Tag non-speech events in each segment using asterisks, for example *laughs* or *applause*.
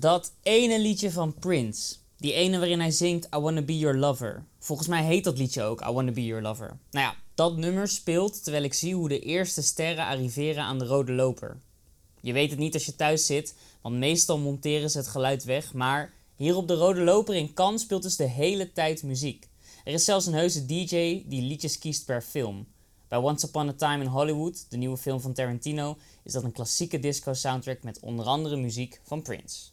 Dat ene liedje van Prince. Die ene waarin hij zingt I Wanna Be Your Lover. Volgens mij heet dat liedje ook I Wanna Be Your Lover. Nou ja, dat nummer speelt terwijl ik zie hoe de eerste sterren arriveren aan de rode loper. Je weet het niet als je thuis zit, want meestal monteren ze het geluid weg. Maar hier op de rode loper in Cannes speelt dus de hele tijd muziek. Er is zelfs een heuse DJ die liedjes kiest per film. Bij Once Upon a Time in Hollywood, de nieuwe film van Tarantino, is dat een klassieke disco soundtrack met onder andere muziek van Prince.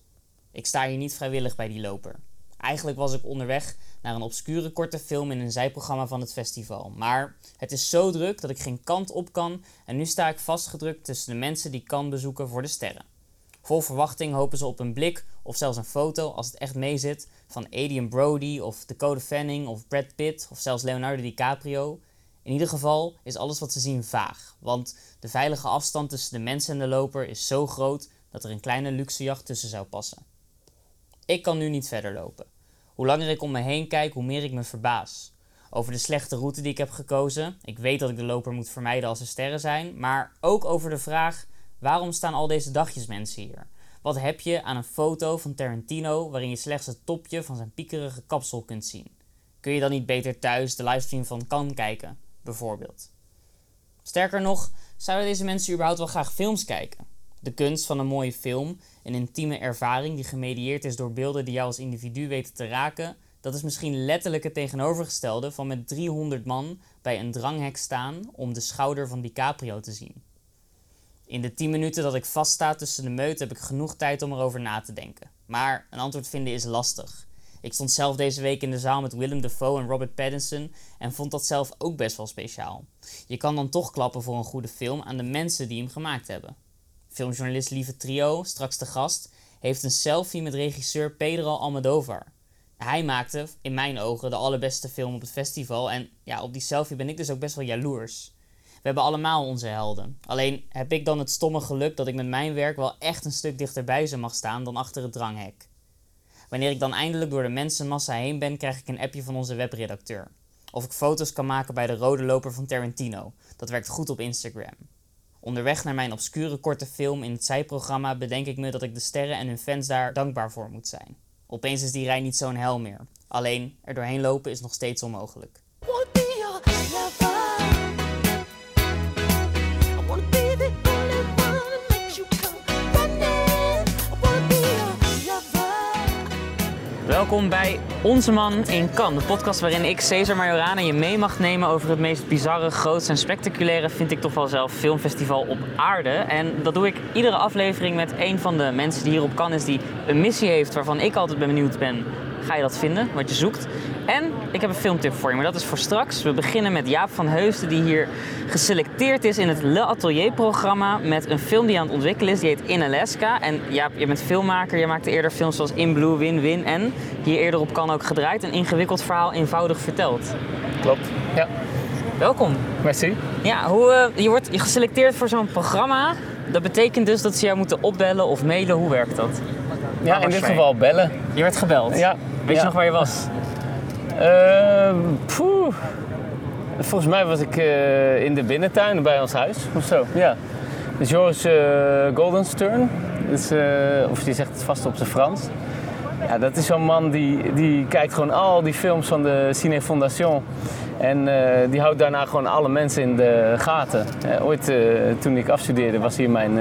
Ik sta hier niet vrijwillig bij die loper. Eigenlijk was ik onderweg naar een obscure korte film in een zijprogramma van het festival. Maar het is zo druk dat ik geen kant op kan en nu sta ik vastgedrukt tussen de mensen die kan bezoeken voor de sterren. Vol verwachting hopen ze op een blik of zelfs een foto, als het echt meezit, van Adrian Brody of Dakota Fanning of Brad Pitt of zelfs Leonardo DiCaprio. In ieder geval is alles wat ze zien vaag, want de veilige afstand tussen de mensen en de loper is zo groot dat er een kleine luxejacht tussen zou passen. Ik kan nu niet verder lopen. Hoe langer ik om me heen kijk, hoe meer ik me verbaas. Over de slechte route die ik heb gekozen. Ik weet dat ik de loper moet vermijden als er sterren zijn. Maar ook over de vraag: waarom staan al deze dagjesmensen hier? Wat heb je aan een foto van Tarantino waarin je slechts het topje van zijn piekerige kapsel kunt zien? Kun je dan niet beter thuis de livestream van Kan kijken, bijvoorbeeld? Sterker nog, zouden deze mensen überhaupt wel graag films kijken? De kunst van een mooie film, een intieme ervaring die gemedieerd is door beelden die jou als individu weten te raken, dat is misschien letterlijk het tegenovergestelde van met 300 man bij een dranghek staan om de schouder van DiCaprio te zien. In de 10 minuten dat ik vaststa tussen de meuten heb ik genoeg tijd om erover na te denken. Maar een antwoord vinden is lastig. Ik stond zelf deze week in de zaal met Willem Dafoe en Robert Pattinson en vond dat zelf ook best wel speciaal. Je kan dan toch klappen voor een goede film aan de mensen die hem gemaakt hebben. Filmjournalist Lieve Trio, straks de gast, heeft een selfie met regisseur Pedro Almodovar. Hij maakte, in mijn ogen, de allerbeste film op het festival en ja, op die selfie ben ik dus ook best wel jaloers. We hebben allemaal onze helden. Alleen heb ik dan het stomme geluk dat ik met mijn werk wel echt een stuk dichterbij ze mag staan dan achter het dranghek. Wanneer ik dan eindelijk door de mensenmassa heen ben, krijg ik een appje van onze webredacteur. Of ik foto's kan maken bij de rode loper van Tarantino. Dat werkt goed op Instagram. Onderweg naar mijn obscure korte film in het zijprogramma bedenk ik me dat ik de sterren en hun fans daar dankbaar voor moet zijn. Opeens is die rij niet zo'n hel meer. Alleen er doorheen lopen is nog steeds onmogelijk. Welkom bij Onze Man in Cannes, de podcast waarin ik, Cesar Majorana, je mee mag nemen over het meest bizarre, grootste en spectaculaire, vind ik toch wel zelf, filmfestival op aarde. En dat doe ik iedere aflevering met een van de mensen die hier op Cannes is, die een missie heeft waarvan ik altijd ben benieuwd ben ga je dat vinden, wat je zoekt. En ik heb een filmtip voor je, maar dat is voor straks. We beginnen met Jaap van Heusden, die hier geselecteerd is in het Le Atelier-programma met een film die aan het ontwikkelen is. Die heet In Alaska. En Jaap, je bent filmmaker. Je maakte eerder films zoals In Blue, Win, Win en hier eerder op kan ook gedraaid. Een ingewikkeld verhaal eenvoudig verteld. Klopt, ja. Welkom. Merci. Ja, hoe, uh, je wordt geselecteerd voor zo'n programma. Dat betekent dus dat ze jou moeten opbellen of mailen. Hoe werkt dat? Ja, in dit geval bellen. Je werd gebeld? Ja. Weet ja. je nog waar je was? Uh, poeh. Volgens mij was ik uh, in de binnentuin bij ons huis of zo. Ja. Dus Joris uh, Goldenstern, dus, of die zegt het vast op zijn Frans. Ja, dat is zo'n man die, die kijkt gewoon al die films van de Cine Fondation. En uh, die houdt daarna gewoon alle mensen in de gaten. Uh, ooit uh, toen ik afstudeerde was hier mijn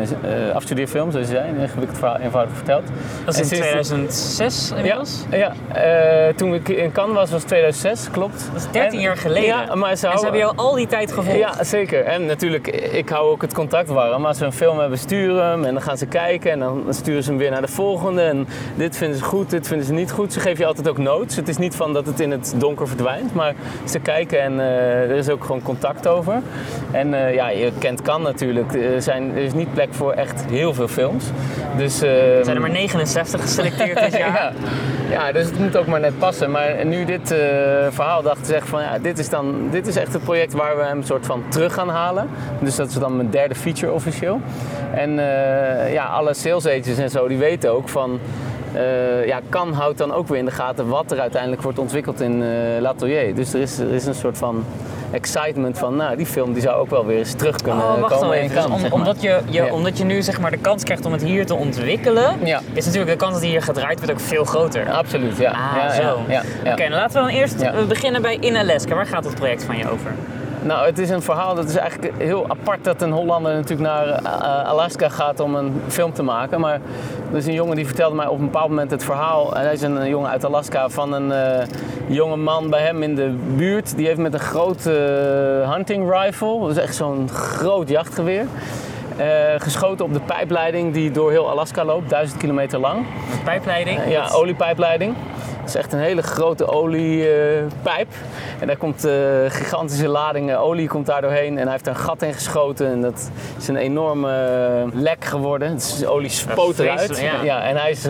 afstudeerfilm, zoals je zei, een ingewikkeld verhaal, eenvoudig verteld. Dat is in 2006 inmiddels? Ja, ja toen ik in Cannes was, was 2006, klopt. Dat is 13 en, jaar geleden. Ja, maar ze, en ze hebben jou al die tijd gevolgd. Ja, zeker. En natuurlijk, ik hou ook het contact warm. Als ze een film hebben, sturen hem en dan gaan ze kijken en dan sturen ze hem weer naar de volgende. En dit vinden ze goed, dit vinden ze niet goed. Ze geven je altijd ook notes. Het is niet van dat het in het donker verdwijnt, maar ze kijken en uh, er is ook gewoon contact over. En uh, ja, je kent kan natuurlijk. Er, zijn, er is niet plek voor echt heel veel films. Dus, uh, zijn er maar 69 geselecteerd dit *laughs* jaar? ja. ja, dus het moet ook maar net passen. Maar nu dit verhaal dacht ik van ja, dit is, dan, dit is echt het project waar we hem soort van terug gaan halen. Dus dat is dan mijn derde feature officieel. En ja, alle sales agents en zo die weten ook van uh, ja, kan houdt dan ook weer in de gaten wat er uiteindelijk wordt ontwikkeld in uh, L'Atelier. Dus er is, er is een soort van excitement van, nou, die film die zou ook wel weer eens terug kunnen Oh, wacht komen even. Dus Cannes, om- zeg maar. omdat, je, je, Ja. omdat je nu zeg maar, de kans krijgt om het hier te ontwikkelen, Ja. is natuurlijk de kans dat hier gedraaid wordt ook veel groter. Absoluut, ja. Ah, ja, zo. Oké, nou laten we dan eerst eh, beginnen bij In Alaska. Waar gaat het project van je over? Nou, het is een verhaal dat is eigenlijk heel apart dat een Hollander natuurlijk naar eh, Alaska gaat om een film te maken. Maar er is een jongen die vertelde mij op een bepaald moment het verhaal. En hij is een jongen uit Alaska van een eh, jonge man bij hem in de buurt. Die heeft met een groot eh, hunting rifle, dat is echt zo'n groot jachtgeweer. eh, geschoten op de pijpleiding die door heel Alaska loopt, duizend kilometer lang. Een pijpleiding? Ja, Dat- oliepijpleiding. Het is echt een hele grote oliepijp. en daar komt een gigantische lading eh, olie komt daar doorheen. En hij heeft een gat in geschoten. En dat is een enorme eh, lek geworden. Het is, olie spoot eruit. ja. en hij is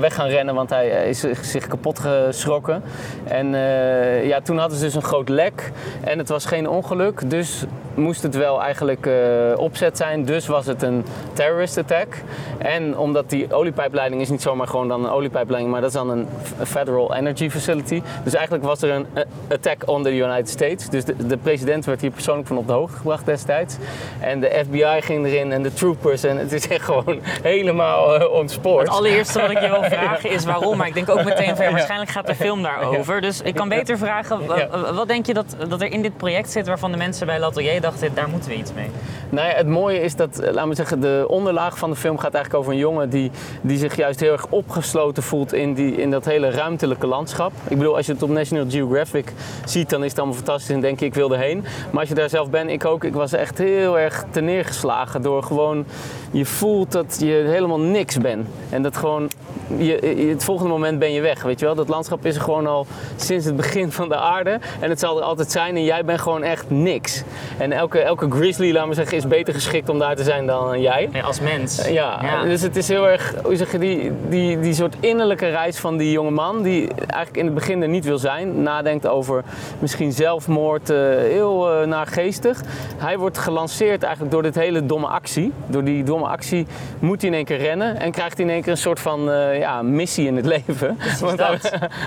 weg gaan rennen, want hij eh, is zich kapot geschrokken. En eh, ja, toen hadden ze dus een groot lek. En het was geen ongeluk. Dus moest het wel eigenlijk eh, opzet zijn. Dus was het een terrorist attack. En omdat die oliepijpleiding is niet zomaar gewoon dan een oliepijpleiding, maar dat is dan een Federal Energy Facility. Dus eigenlijk was er een eh, attack on the United States. Dus de, de president werd hier persoonlijk van op de hoogte gebracht destijds. En de FBI ging erin en de troopers. En het is echt gewoon helemaal eh, ontspoord. Het allereerste wat ik je wil vragen is waarom, maar ik denk ook meteen van waarschijnlijk gaat de film daarover. Dus ik kan beter vragen, wat denk je dat, dat er in dit project zit waarvan de mensen bij L'Atelier dachten, daar moeten we iets mee? Nou ja, het mooie is dat, eh, laten we zeggen, de onderlaag van de film gaat eigenlijk over een jongen die, die zich juist heel erg opgesloten voelt in, die, in dat hele ruimtelijke landschap. Ik bedoel, als je het op National Geographic ziet, dan is het allemaal fantastisch en denk je, ik wil erheen. Maar als je daar zelf bent, ik ook, ik was echt heel erg teneergeslagen door gewoon, je voelt dat je helemaal niks bent. En dat gewoon, je, je- het volgende moment ben je weg, weet je wel. Dat landschap is er gewoon al sinds het begin van de aarde en het zal er altijd zijn en jij bent gewoon echt niks. En elke, elke grizzly, laten we zeggen, is beter geschikt om daar te zijn dan jij. Ja, als mens. Ja, dus het is heel erg, hoe zeg je, die, die, die soort innerlijke reis van die jonge man, die eigenlijk in het begin er niet wil zijn, nadenkt over misschien zelfmoord, eh, heel eh naargeestig. Hij wordt gelanceerd eigenlijk door dit hele domme actie. Door die domme actie moet hij in één keer rennen en krijgt hij in één keer een soort van eh, ja, missie in het *laughs* leven. Want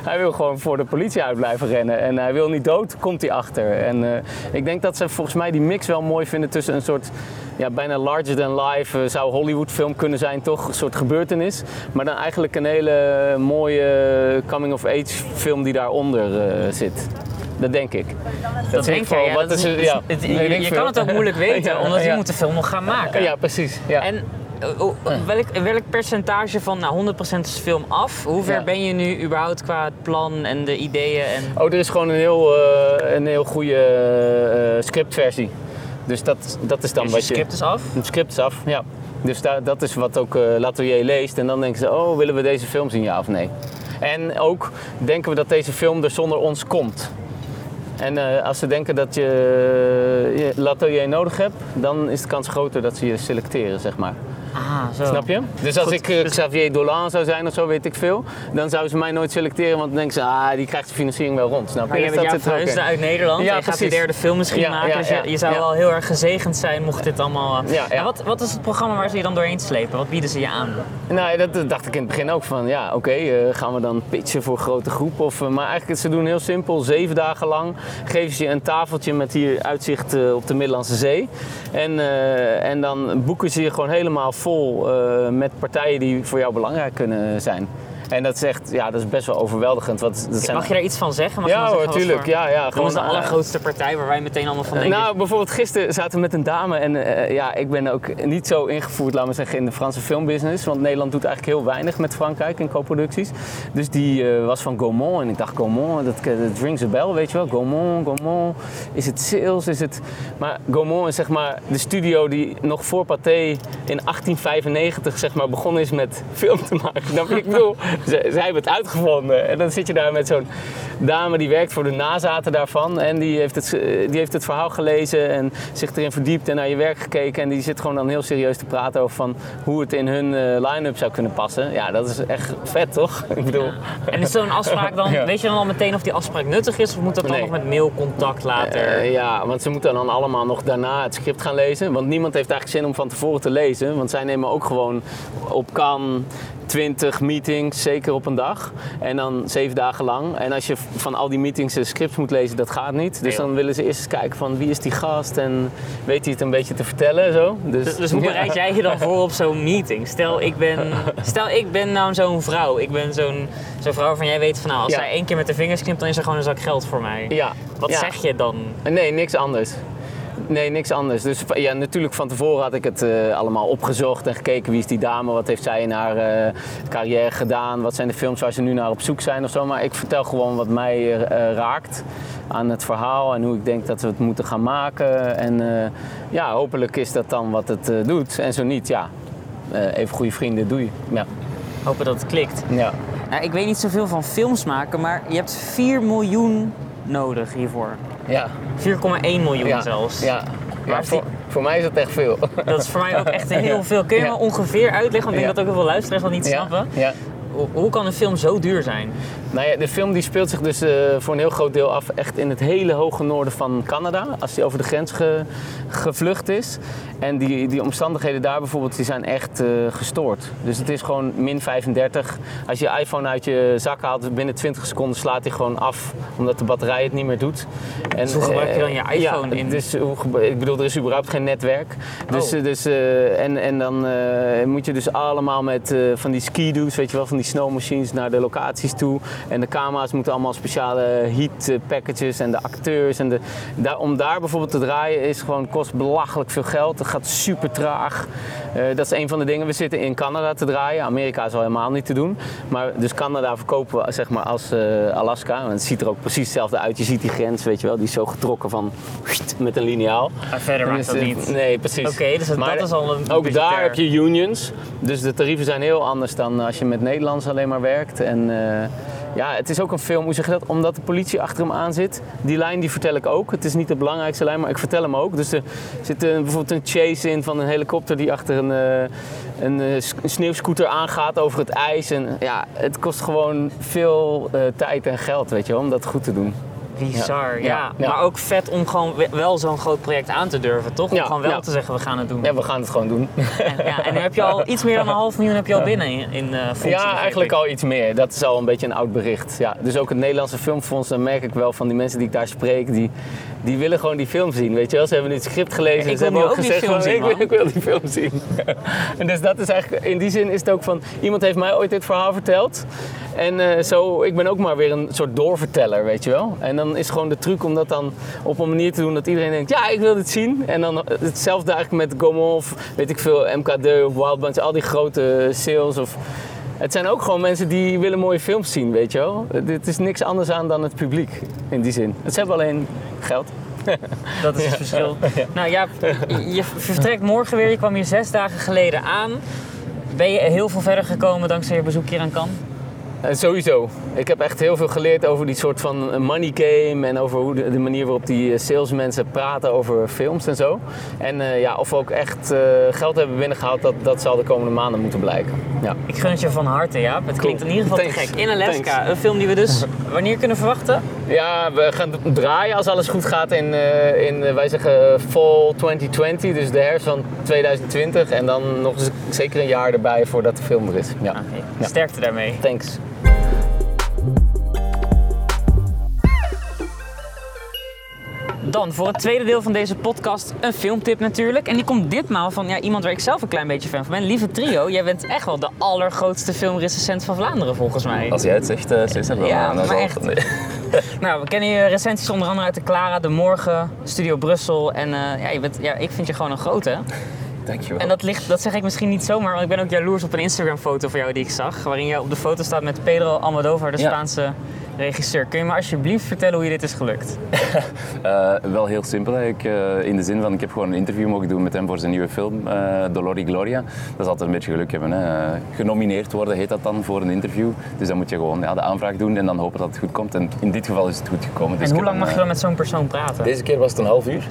hij, wil gewoon voor de politie uit blijven rennen en hij wil niet dood, komt hij achter. En eh, ik denk dat ze volgens mij die mix wel mooi vinden tussen een soort ja, bijna larger than life eh, zou Hollywood film kunnen zijn, toch? Een soort gebeurtenis. Maar dan eigenlijk een hele mooie coming of age film die daaronder eh, zit. Dat denk ik. Dat denk ik. Ja, Wat is is- ja. het- je kan het ook moeilijk *laughs* weten, omdat je ja. moet de film nog gaan maken. Ja, precies. Ja. En eh, welk, welk percentage van nou, 100% is film af? Hoe ver Ja. ben je nu überhaupt qua het plan en de ideeën? En... Oh, er is gewoon een heel, eh, een heel goede eh, scriptversie. Dus dat, dat is dan Dus je wat je... script is af? Het script is af, ja. Dus dat is wat ook eh L'Atelier leest. En dan denken ze, oh, willen we deze film zien, ja of nee? En ook denken we dat deze film er zonder ons komt. En eh, als ze denken dat je, je L'Atelier nodig hebt, dan is de kans groter dat ze je selecteren, zeg maar. Ah, zo. Snap je? Dus als Goed, ik eh, dus- Xavier Dolan zou zijn of zo, weet ik veel, dan zouden ze mij nooit selecteren, want dan denken ze, ah, die krijgt de financiering wel rond. Snap je? Maar Dus bent verhuisde in. uit Nederland. Ja, je gaat de derde film misschien Ja, maken. ja, dus je, je zou ja. wel heel erg gezegend zijn mocht dit allemaal... Ja, ja. Wat, wat is het programma waar ze je dan doorheen slepen? Wat bieden ze je aan? Nou, dat, dat dacht ik in het begin ook van, ja, oké, eh, gaan we dan pitchen voor grote groepen? Of, eh, maar eigenlijk, ze doen heel simpel, zeven dagen lang geven ze je een tafeltje met hier uitzicht eh, op de Middellandse Zee. En, eh, en dan boeken ze je gewoon helemaal vol eh, met partijen die voor jou belangrijk kunnen zijn. En dat is echt, ja, dat is best wel overweldigend. Want dat zijn, Mag je daar iets van zeggen? Mag Ja hoor, zeggen wat tuurlijk. voor- Ja, ja, gewoon, de eh, allergrootste partij waar wij meteen allemaal van denken. Nou, bijvoorbeeld gisteren zaten we met een dame en eh, ja, ik ben ook niet zo ingevoerd, laten we zeggen, in de Franse filmbusiness. Want Nederland doet eigenlijk heel weinig met Frankrijk in co-producties. Dus die eh, was van Gaumont en ik dacht Gaumont, dat, dat rings a bell, weet je wel. Gaumont, Gaumont, is het sales, is het... Maar Gaumont is zeg maar de studio die nog voor Pathé in 1895 zeg maar begonnen is met film te maken. *laughs* Je? Ik bedoel, *laughs* zij, hebben het uitgevonden. En dan zit je daar met zo'n dame die werkt voor de nazaten daarvan. En die heeft, het, die heeft het verhaal gelezen en zich erin verdiept en naar je werk gekeken. En die zit gewoon dan heel serieus te praten over van hoe het in hun eh, line-up zou kunnen passen. Ja, dat is echt vet, toch? *laughs* Ik bedoel... En is zo'n afspraak dan, *laughs* Ja. weet je dan al meteen of die afspraak nuttig is? Of moet dat dan Nee. nog met mailcontact later? Eh, ja, want ze moeten dan allemaal nog daarna het script gaan lezen. Want niemand heeft eigenlijk zin om van tevoren te lezen. Want zij nemen ook gewoon op kan 20 meetings, zeker op een dag. En dan zeven dagen lang. En als je van al die meetings de scripts moet lezen, dat gaat niet. Dus dan willen ze eerst eens kijken van wie is die gast en weet hij het een beetje te vertellen en zo. Dus, Dus, dus hoe *laughs* bereid jij je dan voor op zo'n meeting? Stel ik ben, *laughs* stel, ik ben nou zo'n vrouw. Ik ben zo'n zo'n vrouw van jij weet van nou, als Ja. zij één keer met de vingers knipt, dan is er gewoon een zak geld voor mij. Ja. Wat ja. zeg je dan? Nee, niks anders. Nee, niks anders. Dus ja, natuurlijk van tevoren had ik het eh, allemaal opgezocht en gekeken wie is die dame, wat heeft zij in haar eh, carrière gedaan, wat zijn de films waar ze nu naar op zoek zijn of zo. Maar ik vertel gewoon wat mij eh, raakt aan het verhaal en hoe ik denk dat we het moeten gaan maken. En ja, hopelijk is dat dan wat het doet. En zo niet, ja, even goede vrienden doe je. Ja. Hopen dat het klikt. ja. Nou, ik weet niet zoveel van films maken, maar je hebt 4 miljoen nodig hiervoor. Ja. 4,1 miljoen Ja. zelfs. Ja. Die- voor, voor mij is dat echt veel. Dat is voor mij ook echt heel veel. Kun je me ongeveer uitleggen, want ik denk dat ook heel veel luisteraars dat niet snappen. Hoe kan een film zo duur zijn? Nou ja, de film die speelt zich dus eh, voor een heel groot deel af echt in het hele hoge noorden van Canada. Als die over de grens ge- gevlucht is. En die, die omstandigheden daar bijvoorbeeld, die zijn echt eh, gestoord. Dus het is gewoon min 35. Als je je iPhone uit je zak haalt, binnen 20 seconden slaat hij gewoon af. Omdat de batterij het niet meer doet. En, Dus hoe gebruik je dan je eh, iPhone ja, in? Dus, hoe ik bedoel, er is überhaupt geen netwerk. Dus, Oh. eh, dus, eh, en, en dan eh, moet je dus allemaal met eh, van die ski-doos, weet je wel, van die snowmachines naar de locaties toe. En de camera's moeten allemaal speciale heat eh, packages en de acteurs. En de, daar, om daar bijvoorbeeld te draaien is gewoon, kost belachelijk veel geld. Het gaat super traag. Eh, dat is een van de dingen. We zitten in Canada te draaien. Amerika is al helemaal niet te doen. Maar dus Canada verkopen we zeg maar als eh, Alaska. En het ziet er ook precies hetzelfde uit. Je ziet die grens, weet je wel. Die is zo getrokken van met een liniaal. Maar verder maakt Dus, dat niet. Nee, precies. Oké, dus dat, Maar dat is al een Ook budgetair. daar heb je unions. Dus de tarieven zijn heel anders dan als je met Nederlands alleen maar werkt. En ja, het is ook een film, hoe zeg je dat? Omdat de politie achter hem aan zit. Die lijn die vertel ik ook. Het is niet de belangrijkste lijn, maar ik vertel hem ook. Dus er zit een, bijvoorbeeld een chase in van een helikopter die achter een, eh, een, eh, een sneeuwscooter aangaat over het ijs. En ja, het kost gewoon veel eh, tijd en geld, weet je wel, om dat goed te doen. Bizar, ja. Maar ook vet om gewoon we- wel zo'n groot project aan te durven, toch? Om gewoon wel te zeggen, we gaan het doen. Ja, we gaan het gewoon doen. En, ja, en heb je al *laughs* iets meer dan een half miljoen heb je al binnen in, in eh fondsen, Ja, eigenlijk ik. al iets meer. Dat is al een beetje een oud bericht. Ja, dus ook het Nederlandse Filmfonds, dan merk ik wel van die mensen die ik daar spreek, die, die willen gewoon die film zien. Weet je wel, ze hebben nu het script gelezen en ze hebben ook gezegd film van, zien, ik, wil, man. ik wil die film zien. *laughs* en dus dat is eigenlijk, in die zin is het ook van, iemand heeft mij ooit dit verhaal verteld. En eh, zo, ik ben ook maar weer een soort doorverteller, weet je wel. En dan is gewoon de truc om dat dan op een manier te doen dat iedereen denkt, ja, ik wil dit zien. En dan hetzelfde eigenlijk met of weet ik veel, MK2 of Wild Bunch, al die grote sales of... Het zijn ook gewoon mensen die willen mooie films zien, weet je wel. Dit is niks anders aan dan het publiek, in die zin. Ze hebben alleen geld. *laughs* Dat is het verschil. Nou ja, je, je vertrekt morgen weer. Je kwam hier zes dagen geleden aan. Ben je heel veel verder gekomen dankzij je bezoek hier aan Cannes? En sowieso. Ik heb echt heel veel geleerd over die soort van money game en over hoe de, de manier waarop die eh, salesmensen praten over films en zo. En eh, ja, of we ook echt eh, geld hebben binnengehaald, dat, dat zal de komende maanden moeten blijken. Ja. Ik gun het je van harte, Jaap. Het klinkt in ieder geval Thanks. te gek. In Alaska, Thanks. een film die we dus *laughs* wanneer kunnen verwachten? ja, we gaan draaien als alles goed gaat in, eh, in eh, wij zeggen fall 2020, dus de herfst van 2020. En dan nog eens zeker een jaar erbij voordat de film er is. Ja. Ja. Sterkte daarmee. Thanks. Dan voor het tweede deel van deze podcast een filmtip natuurlijk. En die komt ditmaal van ja, iemand waar ik zelf een klein beetje fan van ben. Lieve Trio, jij bent echt wel de allergrootste filmrecensent van Vlaanderen volgens mij. Als jij het zegt, uh, Cesar, dan, Ja, dan maar het- echt. nee. *laughs* Nou, we kennen je recensies onder andere uit de Clara, De Morgen, Studio Brussel. En eh, ja, je bent, ja, ik vind je gewoon een grote. Dankjewel. En dat, ligt, dat zeg ik misschien niet zomaar, want ik ben ook jaloers op een Instagram-foto van jou die ik zag. Waarin je op de foto staat met Pedro Almodovar, de Ja. Regisseur. Kun je me alsjeblieft vertellen hoe je dit is gelukt? *laughs* Eh, wel heel simpel eigenlijk. eh, in de zin van, ik heb gewoon een interview mogen doen met hem voor zijn nieuwe film, eh Dolor y Gloria. Dat is altijd een beetje geluk hebben. Hè. Genomineerd worden heet dat dan voor een interview. Dus dan moet je gewoon ja, de aanvraag doen en dan hopen dat het goed komt. En in dit geval is het goed gekomen. Dus En hoe lang mag je dan met zo'n persoon praten? Deze keer was het een half uur.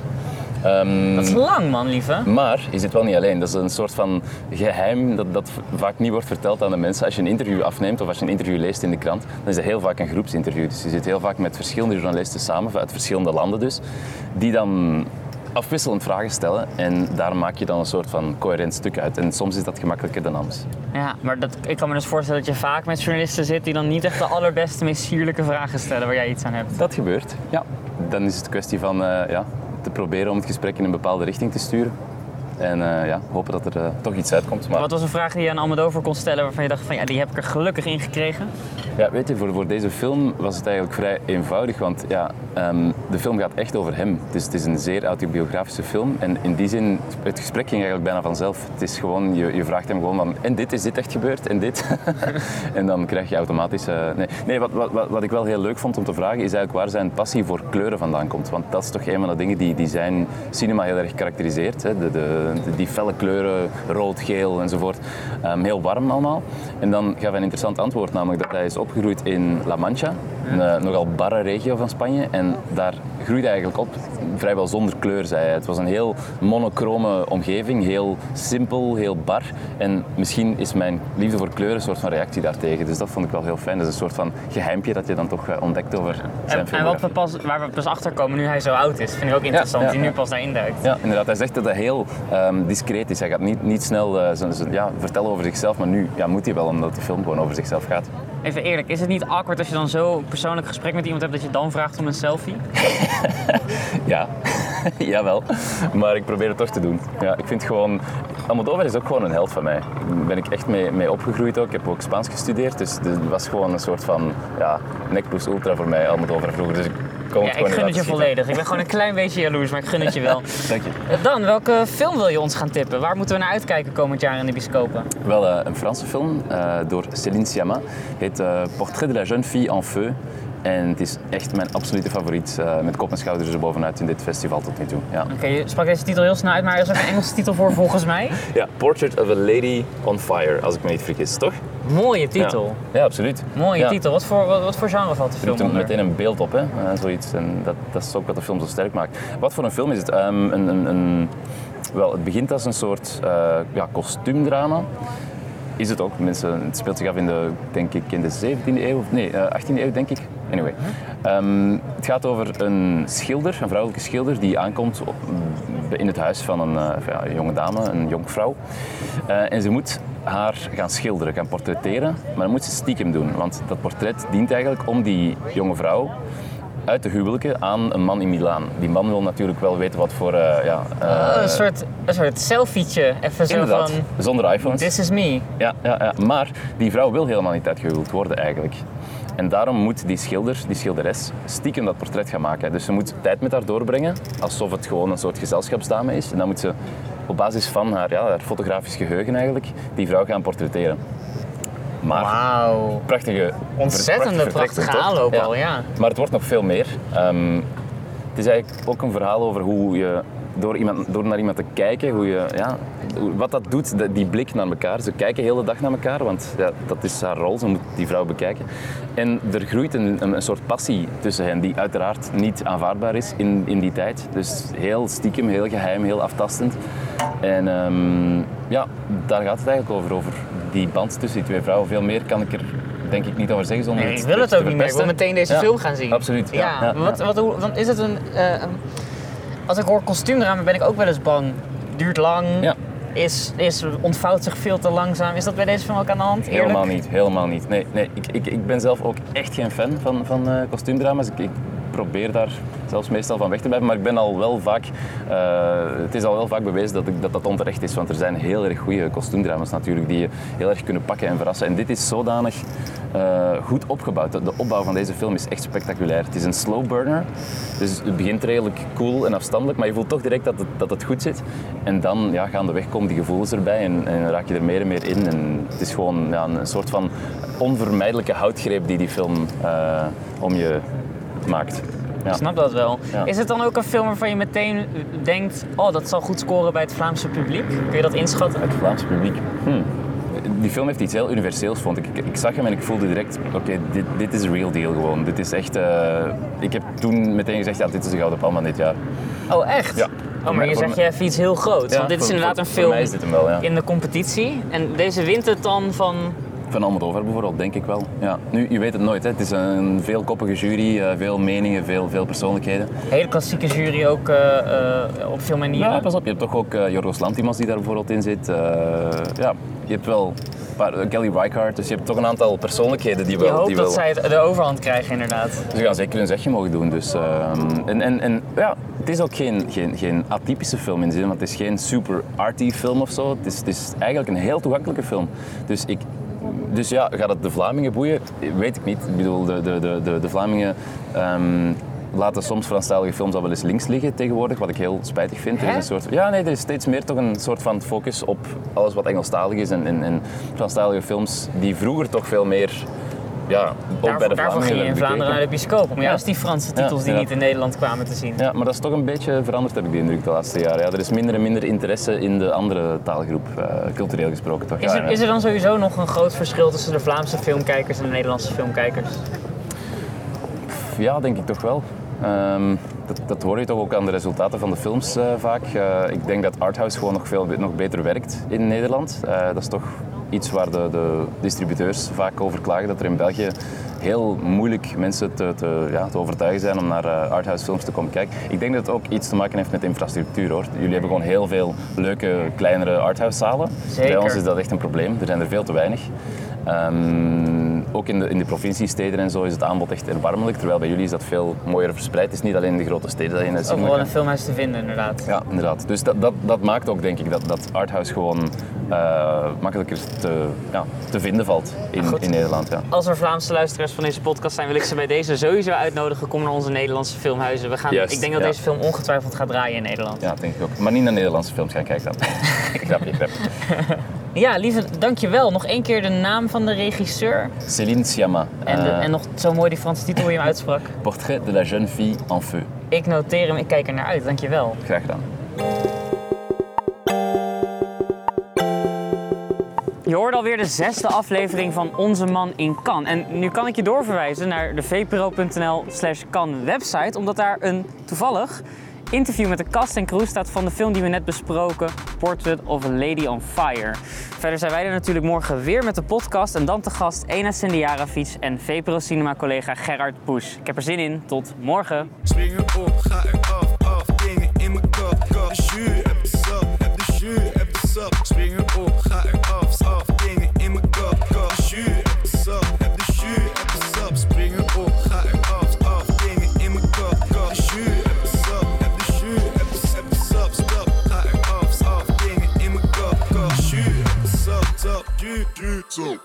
Ehm, Dat is lang man, lieve. Maar je zit wel niet alleen. Dat is een soort van geheim dat, dat vaak niet wordt verteld aan de mensen. Als je een interview afneemt of als je een interview leest in de krant, dan is dat heel vaak een groepsinterview. Dus je zit heel vaak met verschillende journalisten samen, uit verschillende landen dus, die dan afwisselend vragen stellen en daar maak je dan een soort van coherent stuk uit. En soms is dat gemakkelijker dan anders. Ja, maar dat, ik kan me dus voorstellen dat je vaak met journalisten zit die dan niet echt de allerbeste, meest sierlijke vragen stellen waar jij iets aan hebt. Dat gebeurt, ja. Dan is het een kwestie van eh, ja, te proberen om het gesprek in een bepaalde richting te sturen. En eh, ja, hopen dat er eh, toch iets uitkomt. Maar Wat was een vraag die je aan Almodovar kon stellen waarvan je dacht van ja, die heb ik er gelukkig in gekregen? Ja, weet je, voor, voor deze film was het eigenlijk vrij eenvoudig, want ja, ehm, de film gaat echt over hem. Is, het is een zeer autobiografische film en in die zin, het gesprek ging eigenlijk bijna vanzelf. Het is gewoon, je, je vraagt hem gewoon van, en dit, is dit echt gebeurd, en dit? *laughs* en dan krijg je automatisch... eh, nee, nee wat, wat, wat, ik wel heel leuk vond om te vragen, is eigenlijk waar zijn passie voor kleuren vandaan komt. Want dat is toch een van de dingen die, die zijn cinema heel erg karakteriseert. Hè? De, de- die felle kleuren, rood, geel enzovoort. Ehm, heel warm allemaal. En dan gaf hij een interessant antwoord, namelijk dat hij is opgegroeid in La Mancha, een eh, nogal barre regio van Spanje. En daar groeide hij eigenlijk op vrijwel zonder kleur, zei hij. Het was een heel monochrome omgeving, heel simpel, heel bar. En misschien is mijn liefde voor kleuren een soort van reactie daartegen. Dus dat vond ik wel heel fijn. Dat is een soort van geheimpje dat je dan toch eh, ontdekt over zijn En, en wat we pas, waar we pas achter komen nu hij zo oud is, vind ik ook interessant, ja, die nu pas daarin duikt. Ja, inderdaad. Hij zegt dat hij heel ehm, discreet is. Hij gaat niet, niet snel eh, ja, vertellen over zichzelf, maar nu ja, moet hij wel, omdat de film gewoon over zichzelf gaat. Even eerlijk, is het niet awkward als je dan zo een persoonlijk gesprek met iemand hebt dat je dan vraagt om een selfie? *laughs* Ja, *laughs* jawel. Maar ik probeer het toch te doen. Ja, ik vind gewoon... Almodovar is ook gewoon een held van mij. Daar ben ik echt mee, mee opgegroeid ook. Ik heb ook Spaans gestudeerd, dus het was gewoon een soort van ja, nek plus ultra voor mij, Almodovar vroeger. Dus ik Ja, ik gun het je volledig. Ik ben gewoon een klein beetje jaloers, maar ik gun het je wel. *laughs* Dank je. Eh, Dan, welke film wil je ons gaan tippen? Waar moeten we naar uitkijken komend jaar in de bioscopen? Wel eh, een Franse film eh, door Céline Sciamma. Heet Portrait de la jeune fille en feu. En het is echt mijn absolute favoriet. eh, met kop en schouders erbovenuit in dit festival tot nu toe. Ja. Oké, je sprak deze titel heel snel uit, maar er is ook een Engelse titel voor volgens mij. ja, Portrait of a Lady on Fire, als ik me niet vergis, toch? Mooie titel. Ja, ja absoluut. Mooie Ja. titel. Wat voor, wat, wat voor genre valt de film doet er onder? meteen een beeld op, hè? zoiets. En dat, dat is ook wat de film zo sterk maakt. Wat voor een film is het? Ehm, een, een, een, wel, het begint als een soort eh, ja, kostuumdrama. Is het ook. Mensen, het speelt zich af in de, denk ik, in de 17e eeuw, of nee, eh, 18e eeuw, denk ik. Anyway. Ehm, het gaat over een schilder, een vrouwelijke schilder, die aankomt op, in het huis van een, eh, ja, jonge dame, een jonkvrouw. Eh, en ze moet haar gaan schilderen, gaan portretteren, maar dat moet ze stiekem doen. Want dat portret dient eigenlijk om die jonge vrouw uit te huwelijken aan een man in Milaan. Die man wil natuurlijk wel weten wat voor... eh, ja, eh, Oh, een soort, een soort selfietje. Even zo inderdaad, van, zonder iPhones. this is me. Ja, ja, ja, maar die vrouw wil helemaal niet uitgehuweld worden eigenlijk. En daarom moet die schilder, die schilderes, stiekem dat portret gaan maken. Dus ze moet tijd met haar doorbrengen, alsof het gewoon een soort gezelschapsdame is. En dan moet ze op basis van haar, ja, haar fotografisch geheugen eigenlijk, die vrouw gaan portretteren. Maar Wauw. prachtige, Ontzettende prachtig prachtige vertrek, toch? aanloop al, ja. Maar het wordt nog veel meer. Ehm, het is eigenlijk ook een verhaal over hoe je door, iemand, door naar iemand te kijken, hoe je, ja, wat dat doet, de- die blik naar elkaar. Ze kijken de hele dag naar elkaar, want ja, dat is haar rol, ze moet die vrouw bekijken. En er groeit een, een, een soort passie tussen hen, die uiteraard niet aanvaardbaar is in, in die tijd. Dus heel stiekem, heel geheim, heel aftastend. En ehm, ja, daar gaat het eigenlijk over, over die band tussen die twee vrouwen. Veel meer kan ik er denk ik niet over zeggen zonder Nee, ik wil het ook niet meer. Ik wil meteen deze Ja, film gaan zien. Absoluut. Ja, wat, wat, hoe- dan is het een... eh, als ik hoor kostuumdrama ben ik ook wel eens bang. Duurt lang, Ja. is, is, ontvouwt zich veel te langzaam. Is dat bij deze film ook aan de hand? Eerlijk? Helemaal niet, helemaal niet. Nee, nee ik, ik, ik ben zelf ook echt geen fan van, van eh, kostuumdrama's. Ik, ik probeer daar zelfs meestal van weg te blijven, maar ik ben al wel vaak, eh, het is al wel vaak bewezen dat, ik, dat dat onterecht is, want er zijn heel erg goede kostuumdrama's natuurlijk die je heel erg kunnen pakken en verrassen. En dit is zodanig eh, goed opgebouwd. De, de opbouw van deze film is echt spectaculair. Het is een slow burner, dus het begint redelijk cool en afstandelijk, maar je voelt toch direct dat het, dat het goed zit. En dan ja, gaandeweg komen die gevoelens erbij en, en raak je er meer en meer in. En het is gewoon ja, een soort van onvermijdelijke houtgreep die die film eh, om je maakt. Ja. Ik snap dat wel. Ja. Is het dan ook een film waarvan je meteen denkt... oh, dat zal goed scoren bij het Vlaamse publiek? Kun je dat inschatten? Het Vlaams publiek. Hmm. Die film heeft iets heel universeels, vond ik. Ik, ik zag hem en ik voelde direct, oké, dit, dit is real deal gewoon. Dit is echt... eh, ik heb toen meteen gezegd, ja, dit is de Gouden Palm van dit jaar. Oh, echt? Ja. Oh, maar je zegt je even iets heel groots. Ja, want dit is inderdaad een film wel, ja. in de competitie. En deze wint het dan van Van Almodovar bijvoorbeeld, denk ik wel. Ja. Nu, je weet het nooit. Hè. Het is een veelkoppige jury, eh, veel meningen, veel, veel persoonlijkheden. Hele klassieke jury ook eh, eh, op veel manieren. Ja, pas op. Je hebt toch ook eh, Jorgos Lantimos die daar bijvoorbeeld in zit. Ja, je hebt wel Kelly Reichardt. Dus je hebt toch een aantal persoonlijkheden die Je wel... hoopt die dat wel zij het- de overhand krijgen inderdaad. Ze gaan zeker hun zegje mogen doen. Dus, ehm, en, en, en ja, het is ook geen, geen, geen atypische film in de zin, want het is geen super arty film of zo. Het is, het is eigenlijk een heel toegankelijke film. Dus, ik, dus ja, gaat het de Vlamingen boeien? Weet ik niet. Ik bedoel, de, de, de, de, Vlamingen ehm, laten soms Franstalige films al wel eens links liggen tegenwoordig, wat ik heel spijtig vind. Er is een soort, ja, nee, er is steeds meer toch een soort van focus op alles wat Engelstalig is en, en, en Franstalige films die vroeger toch veel meer ja, ook bij Daarvoor, de daarvoor ging je in Vlaanderen naar de bioscoop. Om Ja. juist die Franse titels die niet in Nederland kwamen te zien. Ja, maar dat is toch een beetje veranderd, heb ik de indruk, de laatste jaren. Ja, er is minder en minder interesse in de andere taalgroep, eh, cultureel gesproken toch? Is er, is er dan sowieso nog een groot verschil tussen de Vlaamse filmkijkers en de Nederlandse filmkijkers? Ja, denk ik toch wel. Ehm, dat, dat hoor je toch ook aan de resultaten van de films eh, vaak. Eh, ik denk dat Arthouse gewoon nog veel nog beter werkt in Nederland. Dat is toch iets waar de, de distributeurs vaak over klagen, dat er in België heel moeilijk mensen te, te, ja, te overtuigen zijn om naar eh, arthouse films te komen kijken. Ik denk dat het ook iets te maken heeft met infrastructuur hoor. Jullie hebben gewoon heel veel leuke, kleinere arthouse zalen. Zeker. Bij ons is dat echt een probleem. Er zijn er veel te weinig. Ehm, ook in de, in de provinciesteden en zo is het aanbod echt erbarmelijk, terwijl bij jullie is dat veel mooier verspreid. Het is niet alleen in de grote steden dat je Overal een filmhuis te vinden inderdaad. Ja, inderdaad. Dus dat, dat, dat maakt ook denk ik dat, dat arthouse gewoon eh, makkelijker te, ja, te vinden valt in, Goed. in Nederland. Ja. Als er Vlaamse luisteraars van deze podcast zijn, wil ik ze bij deze sowieso uitnodigen. Kom naar onze Nederlandse filmhuizen. We gaan, Juist, ik denk dat ja. deze film ongetwijfeld gaat draaien in Nederland. ja, denk ik ook. Maar niet naar Nederlandse films gaan kijken dan. *laughs* grapje, grapje. Ja, lieve, dankjewel. Nog één keer de naam van de regisseur. Céline Sciamma. En, de- eh, en nog zo mooi die Franse titel hoe je hem uitsprak. Portrait de la jeune fille en feu. Ik noteer hem, ik kijk er naar uit. Dankjewel. Graag gedaan. Je hoorde alweer de zesde aflevering van Onze Man in Cannes. En nu kan ik je doorverwijzen naar de vpro.nl slash website, omdat daar een toevallig interview met de cast en crew staat van de film die we net besproken, Portrait of a Lady on Fire. Verder zijn wij er natuurlijk morgen weer met de podcast en dan te gast Ena Sendiaravic en VPRO Cinema collega Gerard Poes. Ik heb er zin in, tot morgen! Op, ga er af, af, dingen in mijn kop, er